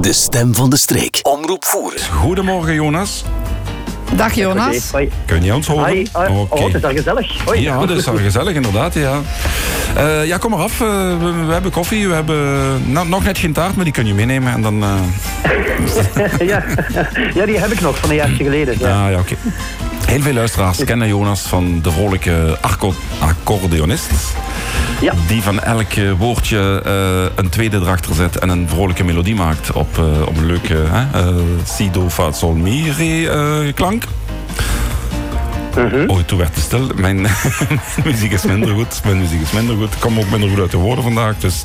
De stem van de streek. Omroep voeren. Goedemorgen, Jonas. Dag Jonas. Hoi. Kun je ons horen? Hoi. hoi. Oké. Oh, het is daar gezellig. Hoi. Ja, dat is al gezellig, inderdaad. Ja, Eh, ja kom maar af. Eh, we, we hebben koffie. We hebben nou, nog net geen taart, maar die kun je meenemen. En dan... eh, ja. ja, die heb ik nog van een jaartje geleden. Ja. Ah, ja, oké. Heel veel luisteraars kennen Jonas van de vrolijke accordeonist. Ja. Die van elk eh, woordje eh, een tweede erachter zet en een vrolijke melodie maakt op, eh, op een leuke hè, eh, si, do, fa, sol, mi, re klank. Oh, toen werd het stil. Mijn, mijn muziek is minder goed. Mijn muziek is minder goed. Ik kom ook minder goed uit de woorden vandaag. Dus.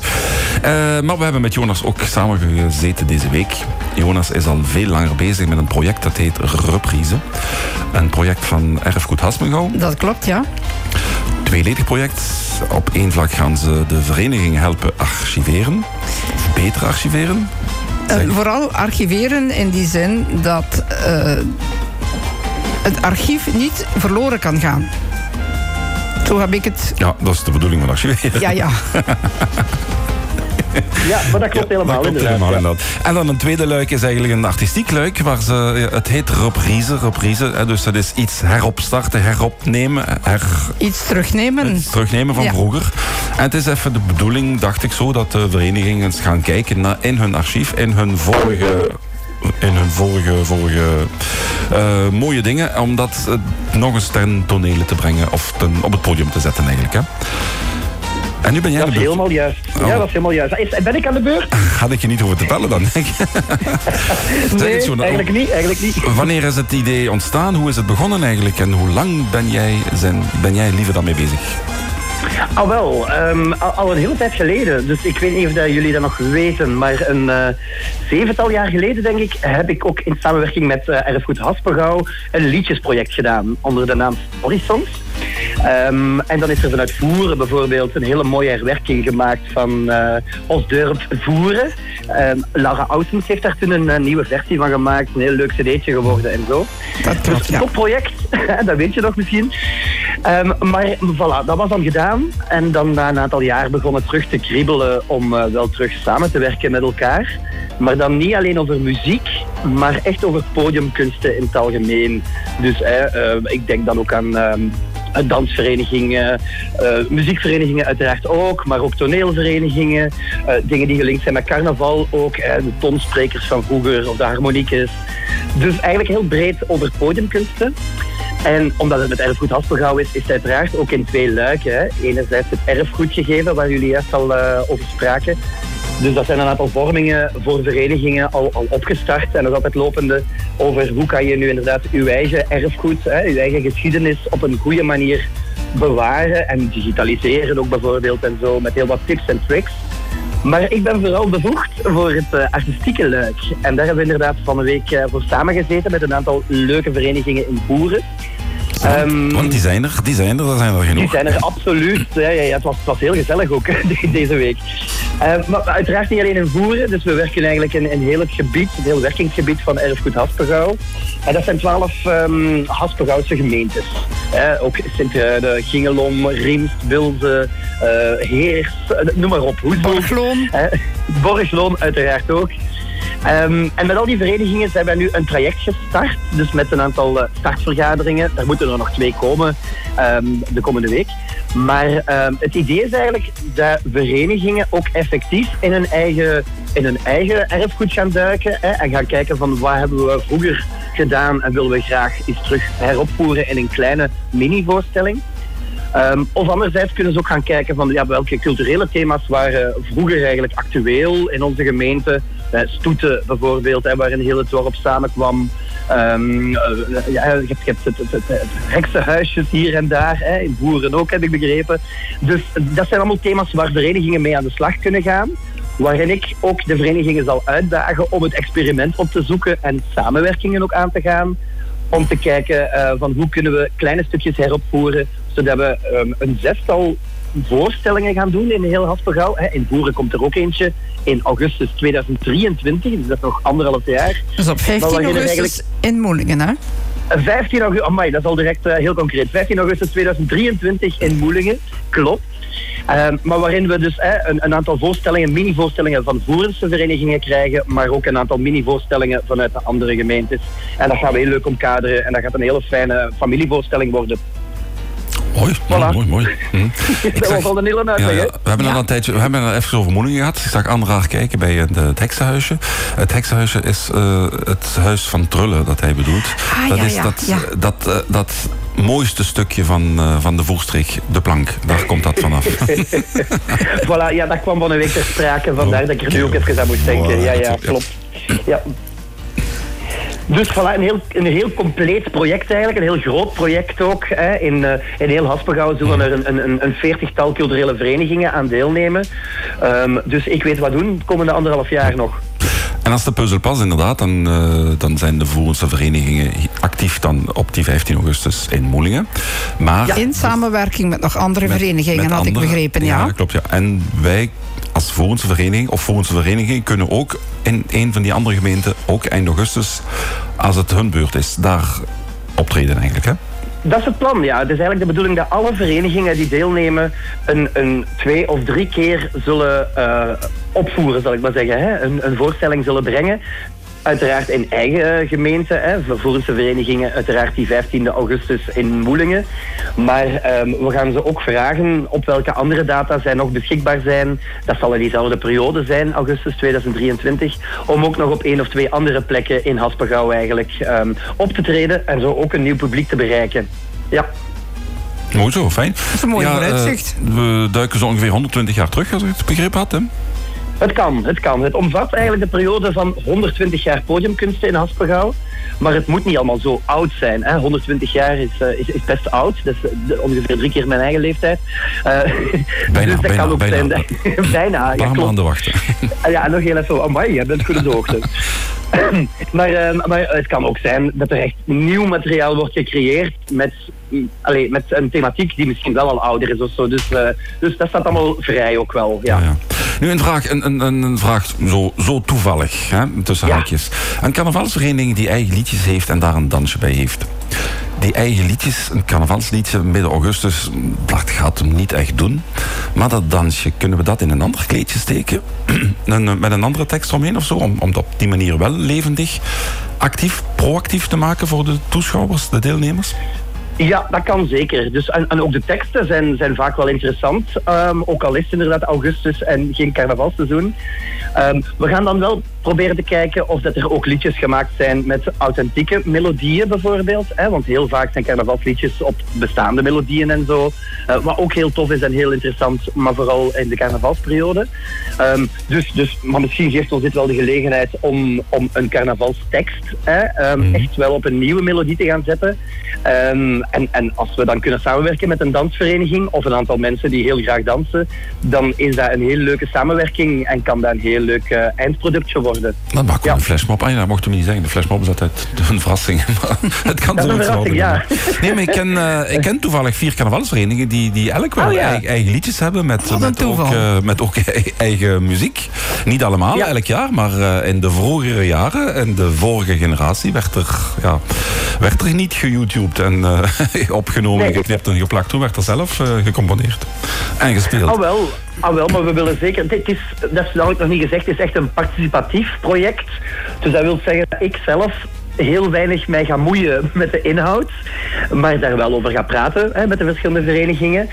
Maar we hebben met Jonas ook samen gezeten deze week. Jonas is al veel langer bezig met een project dat heet Reprise. Een project van Erfgoed Hasmengouw. Dat klopt, ja. Tweeledig project. Op één vlak gaan ze de vereniging helpen archiveren. Beter archiveren. Eh, vooral archiveren in die zin dat eh, het archief niet verloren kan gaan. Zo heb ik het. Ja, dat is de bedoeling van archiveren. Ja, ja. ja, maar dat klopt Ja, helemaal dat klopt inderdaad. helemaal ja. inderdaad. En dan een tweede luik is eigenlijk een artistiek luik. Waar ze, het heet reprise. reprise dus dat is iets heropstarten, heropnemen. Her, Iets terugnemen. terugnemen van Ja. vroeger. En het is even de bedoeling, dacht ik zo, dat de verenigingen eens gaan kijken naar in hun archief, in hun vorige in hun vorige, vorige eh, mooie dingen, om dat eh, nog eens ten tonele te brengen of ten, op het podium te zetten eigenlijk. Hè. En nu ben jij Dat de helemaal juist. Oh. Ja, dat is helemaal juist. Is- Ben ik aan de beurt? Had ik je niet hoeven te bellen dan, denk ik. Zeg Nee, eigenlijk niet. Eigenlijk niet. Wanneer is het idee ontstaan? Hoe is het begonnen eigenlijk? En hoe lang ben jij, zijn, ben jij liever daarmee bezig? Ah wel, ehm, al, al een hele tijd geleden. Dus ik weet niet of dat jullie dat nog weten. Maar een eh, zevental jaar geleden, denk ik, heb ik ook in samenwerking met eh Erfgoed Haspengouw een liedjesproject gedaan onder de naam Storysongs. Ehm, en dan is er vanuit Voeren bijvoorbeeld een hele mooie herwerking gemaakt van eh ons dorp Voeren. Ehm, Laura heeft daar toen een eh, nieuwe versie van gemaakt. Een heel leuk cd'tje geworden en zo. Dat klopt, Dus ja. topproject, dat weet je nog misschien. Ehm, maar voilà, dat was dan gedaan. En dan na een aantal jaar begonnen terug te kriebelen om eh, wel terug samen te werken met elkaar. Maar dan niet alleen over muziek, maar echt over podiumkunsten in het algemeen. Dus ik denk dan ook aan dansverenigingen, eh, muziekverenigingen uiteraard ook, maar ook toneelverenigingen. eh, dingen die gelinkt zijn met carnaval ook, eh, de tonsprekers van vroeger of de harmoniekes. Dus eigenlijk heel breed over podiumkunsten. En omdat het met erfgoed Haspelgauw is, is het uiteraard ook in twee luiken. Hè. Enerzijds het erfgoed gegeven, waar jullie juist al eh, over spraken. Dus dat zijn een aantal vormingen voor verenigingen al, al opgestart. En dat is altijd lopende over hoe kan je nu inderdaad uw eigen erfgoed, hè, uw eigen geschiedenis op een goede manier bewaren en digitaliseren ook bijvoorbeeld en zo, met heel wat tips en tricks. Maar ik ben vooral bevoegd voor het eh, artistieke luik. En daar hebben we inderdaad van een week eh, voor samengezeten met een aantal leuke verenigingen in Boeren. Ehm, Want die zijn er, die zijn er, daar zijn er die genoeg. zijn er absoluut. Ja, ja, ja, het, was, het was heel gezellig ook de- deze week. Eh, maar uiteraard niet alleen in Voeren. Dus we werken eigenlijk in, in heel het gebied, het hele werkingsgebied van Erfgoed Haspengouw. En dat zijn twaalf um, Haspengouwse gemeentes. Ook Sint-Truiden, Gingelom, Riemst, Bilze, eh, Heers, eh, noem maar op. Borgloon. Borgloon uiteraard ook. Ehm, en met al die verenigingen zijn wij nu een traject gestart. Dus met een aantal eh, startvergaderingen. Daar moeten er nog twee komen ehm, de komende week. Maar ehm, het idee is eigenlijk dat verenigingen ook effectief in hun eigen, in hun eigen erfgoed gaan duiken. Hè, en gaan kijken van wat hebben we vroeger gedaan en willen we graag eens terug heropvoeren in een kleine mini-voorstelling. Ehm, of anderzijds kunnen ze ook gaan kijken van ja, welke culturele thema's waren vroeger eigenlijk actueel in onze gemeente. Eh, Stoeten bijvoorbeeld, hè, waar een hele dorp samenkwam. Ehm, eh, ja, je hebt, het, het, het, het heksenhuisjes hier en daar, hè, in Boeren ook heb ik begrepen. Dus dat zijn allemaal thema's waar verenigingen mee aan de slag kunnen gaan. Waarin ik ook de verenigingen zal uitdagen om het experiment op te zoeken en samenwerkingen ook aan te gaan om te kijken eh, van hoe kunnen we kleine stukjes heropvoeren, zodat we ehm, een zestal voorstellingen gaan doen in heel Haspengouw. Hè. In Boeren komt er ook eentje in augustus 2023, dus dat is nog anderhalf jaar. Dus op 15 Maar we beginnen augustus in Moelingen, hè? Eh, 15 augustus, amai, dat is al direct eh, heel concreet. 15 augustus 2023 in Moelingen, klopt. Ehm, maar waarin we dus een, een, aantal voorstellingen, mini-voorstellingen van voerendse verenigingen krijgen, maar ook een aantal mini-voorstellingen vanuit de andere gemeentes. En dat gaan we heel leuk omkaderen en dat gaat een hele fijne familievoorstelling worden. Mooi, voilà. mooi, mooi. Hm. dat was al een hele uitleg, ja, We hebben ja. een tijdje, we hebben er even over Moeningen gehad. Ik zag Anderaar kijken bij het, het heksenhuisje. Het heksenhuisje is uh, het huis van Trullen dat hij bedoelt. Ah, dat ja, is dat, ja. dat, uh, dat mooiste stukje van, uh, van de voerstreek, de plank. Daar komt dat vanaf. voilà, ja, dat kwam van een week ter sprake. Vandaar dat ik er nu ook even aan moest denken. Ja, ja, klopt. Ja. Dus voilà, een heel, een heel compleet project eigenlijk, een heel groot project ook. Hè. In, uh, in heel Haspengouw zullen er een, een, een veertigtal culturele verenigingen aan deelnemen. Um, dus ik weet wat doen de komende anderhalf jaar nog. En als de puzzel past, inderdaad, dan, uh, dan zijn de Voerense verenigingen actief dan op die 15 augustus in Moelingen. Maar, ja, in samenwerking met nog andere met, verenigingen, met had andere, ik begrepen. Ja, ja klopt. Ja. En wij als vereniging of Voerense vereniging kunnen ook in een van die andere gemeenten, ook eind augustus, als het hun beurt is, daar optreden eigenlijk. Hè? Dat is het plan, ja. Het is eigenlijk de bedoeling dat alle verenigingen die deelnemen een, een twee of drie keer zullen uh, opvoeren, zal ik maar zeggen. Hè? Een, een voorstelling zullen brengen. Uiteraard in eigen gemeente, hè, Voerense verenigingen, uiteraard die 15 augustus in Moelingen. Maar um, we gaan ze ook vragen op welke andere data zij nog beschikbaar zijn. Dat zal in diezelfde periode zijn, augustus 2023. Om ook nog op één of twee andere plekken in Haspengouw eigenlijk um, op te treden en zo ook een nieuw publiek te bereiken. Ja. Mooi zo, fijn. Dat is een mooi ja, vooruitzicht. Uh, we duiken zo ongeveer 120 jaar terug, als ik het begrepen had. Hè? Het kan, het kan. Het omvat eigenlijk de periode van 120 jaar podiumkunsten in Haspengouw. Maar het moet niet allemaal zo oud zijn. Hè. 120 jaar is, uh, is, is, best oud. Dat is uh, ongeveer drie keer mijn eigen leeftijd. Uh, bijna, dus dat bijna, kan ook bijna. zijn. Bijna, paar ja, maanden wachten. ja, nog heel even. Amai, je bent goed op de hoogte. maar, maar het kan ook zijn dat er echt nieuw materiaal wordt gecreëerd met, allez, met een thematiek die misschien wel al ouder is of zo. Dus, dus dat staat allemaal vrij ook wel. Ja. Ja, ja. Nu een vraag, een, een, een vraag zo, zo toevallig, hè, tussen Ja. haakjes. Een carnavalsvereniging die eigen liedjes heeft en daar een dansje bij heeft. Die eigen liedjes, een carnavalsliedje midden augustus, dat gaat hem niet echt doen. Maar dat dansje, kunnen we dat in een ander kleedje steken? een, met een andere tekst omheen of zo? Om, om het op die manier wel levendig, actief, proactief te maken voor de toeschouwers, de deelnemers? Ja, dat kan zeker. Dus, en, ook de teksten zijn, zijn vaak wel interessant. Um, ook al is het inderdaad augustus en geen carnavalseizoen. Um, we gaan dan wel proberen te kijken of dat er ook liedjes gemaakt zijn met authentieke melodieën bijvoorbeeld. Hè? Want heel vaak zijn carnavalsliedjes op bestaande melodieën en zo. Uh, wat ook heel tof is en heel interessant, maar vooral in de carnavalsperiode. Um, dus, dus, maar misschien geeft ons dit wel de gelegenheid om, om een carnavalstekst hè, um, mm. echt wel op een nieuwe melodie te gaan zetten. Um, en, en als we dan kunnen samenwerken met een dansvereniging of een aantal mensen die heel graag dansen, dan is dat een heel leuke samenwerking en kan dat een heel leuk uh, eindproductje worden. Dan maken we ja. een flashmob. Ah ja, dat mocht u niet zeggen. De flashmob is altijd een verrassing. het kan is een verrassing, ja. Nee, maar ik ken, uh, ik ken toevallig vier carnavalsverenigingen die, die elk wel oh, ja. eigen, eigen, liedjes hebben met, Wat met, ook, uh, met ook eigen muziek. Niet allemaal elk jaar, maar in de vroegere jaren en de vorige generatie werd er, ja, werd er niet geYouTubed en opgenomen, Nee. geknipt en geplakt. Toen werd er zelf gecomponeerd en gespeeld. Wel, Ah, wel, maar we willen zeker. Dit is, dat is ik nog niet gezegd, het is echt een participatief project. Dus dat wil zeggen dat ik zelf heel weinig mij ga moeien met de inhoud, maar daar wel over ga praten hè, met de verschillende verenigingen.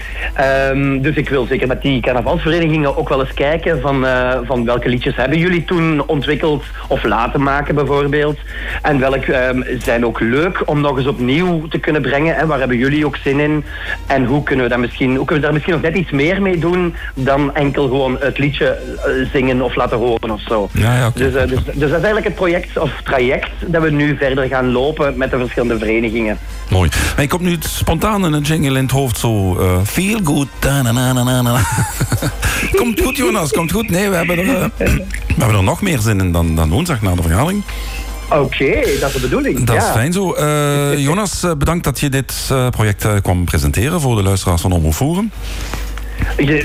Um, dus ik wil zeker met die carnavalsverenigingen ook wel eens kijken van, uh, van welke liedjes hebben jullie toen ontwikkeld of laten maken bijvoorbeeld. En welke um, zijn ook leuk om nog eens opnieuw te kunnen brengen. Hè, waar hebben jullie ook zin in? En hoe kunnen we daar misschien, hoe kunnen we daar misschien nog net iets meer mee doen dan enkel gewoon het liedje uh, zingen of laten horen of zo. Ja, ja, okay. dus, uh, dus, dus dat is eigenlijk het project of traject dat we nu verder gaan lopen met de verschillende verenigingen. Mooi. Maar ik kom nu spontaan een jingle in het hoofd zo... Uh, feel good. komt goed, Jonas. Komt goed. Nee, we hebben er, uh, we hebben er nog meer zin in dan, dan woensdag na de vergadering. Oké, okay, dat is de bedoeling. Dat ja. is fijn zo. Uh, Jonas, bedankt dat je dit project kwam presenteren voor de luisteraars van Omroep Voeren.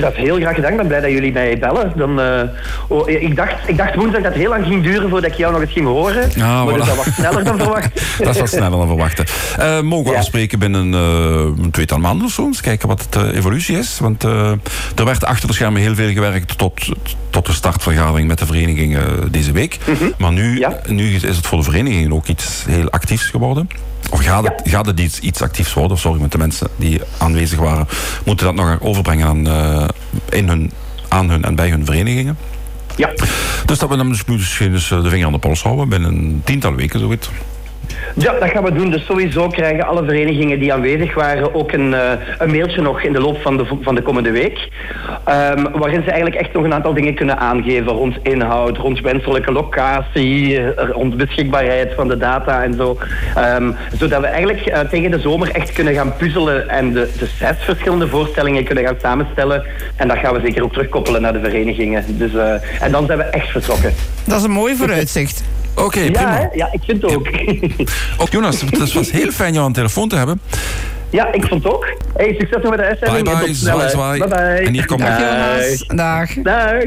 Dat is heel graag gedaan. Ik ben blij dat jullie mij bellen. Dan, eh, oh, ik, dacht, ik dacht woensdag dat het heel lang ging duren voordat ik jou nog eens ging horen. Ah, maar voilà. dus dat was sneller dan verwacht. Dat is wat sneller dan verwachten. Eh, mogen we Ja. afspreken binnen eh, een tweetal maanden of zo? Eens kijken wat de evolutie is. Want er werd achter de schermen heel veel gewerkt tot, tot de startvergadering met de verenigingen deze week. Maar nu, Mhm. Ja. nu is het voor de verenigingen ook iets heel actiefs geworden. Of gaat het, gaat het iets, iets actiefs worden? Sorry, met de mensen die aanwezig waren, moeten dat nog overbrengen aan, eh, in hun, aan hun en bij hun verenigingen. Ja. Dus dat we dan dus misschien dus eh, de vinger aan de pols houden binnen een tiental weken zoiets. Ja, dat gaan we doen. Dus sowieso krijgen alle verenigingen die aanwezig waren ook een, eh, een mailtje nog in de loop van de, van de komende week. Ehm, waarin ze eigenlijk echt nog een aantal dingen kunnen aangeven rond inhoud, rond wenselijke locatie, eh, rond beschikbaarheid van de data en zo. Ehm, zodat we eigenlijk eh, tegen de zomer echt kunnen gaan puzzelen en de, de zes verschillende voorstellingen kunnen gaan samenstellen. En dat gaan we zeker ook terugkoppelen naar de verenigingen. Dus, en dan zijn we echt vertrokken. Dat is een mooi vooruitzicht. Oké, Ja, prima. hè? ja, ik vind het ook. Ook Jonas, het was heel fijn jou aan de telefoon te hebben. Ja, ik vond het ook. Hey, succes nog met de Bye uitzending. en bye, zwaai. Bye bye. En hier komt Dag Dag. Jonas. Dag. Dag.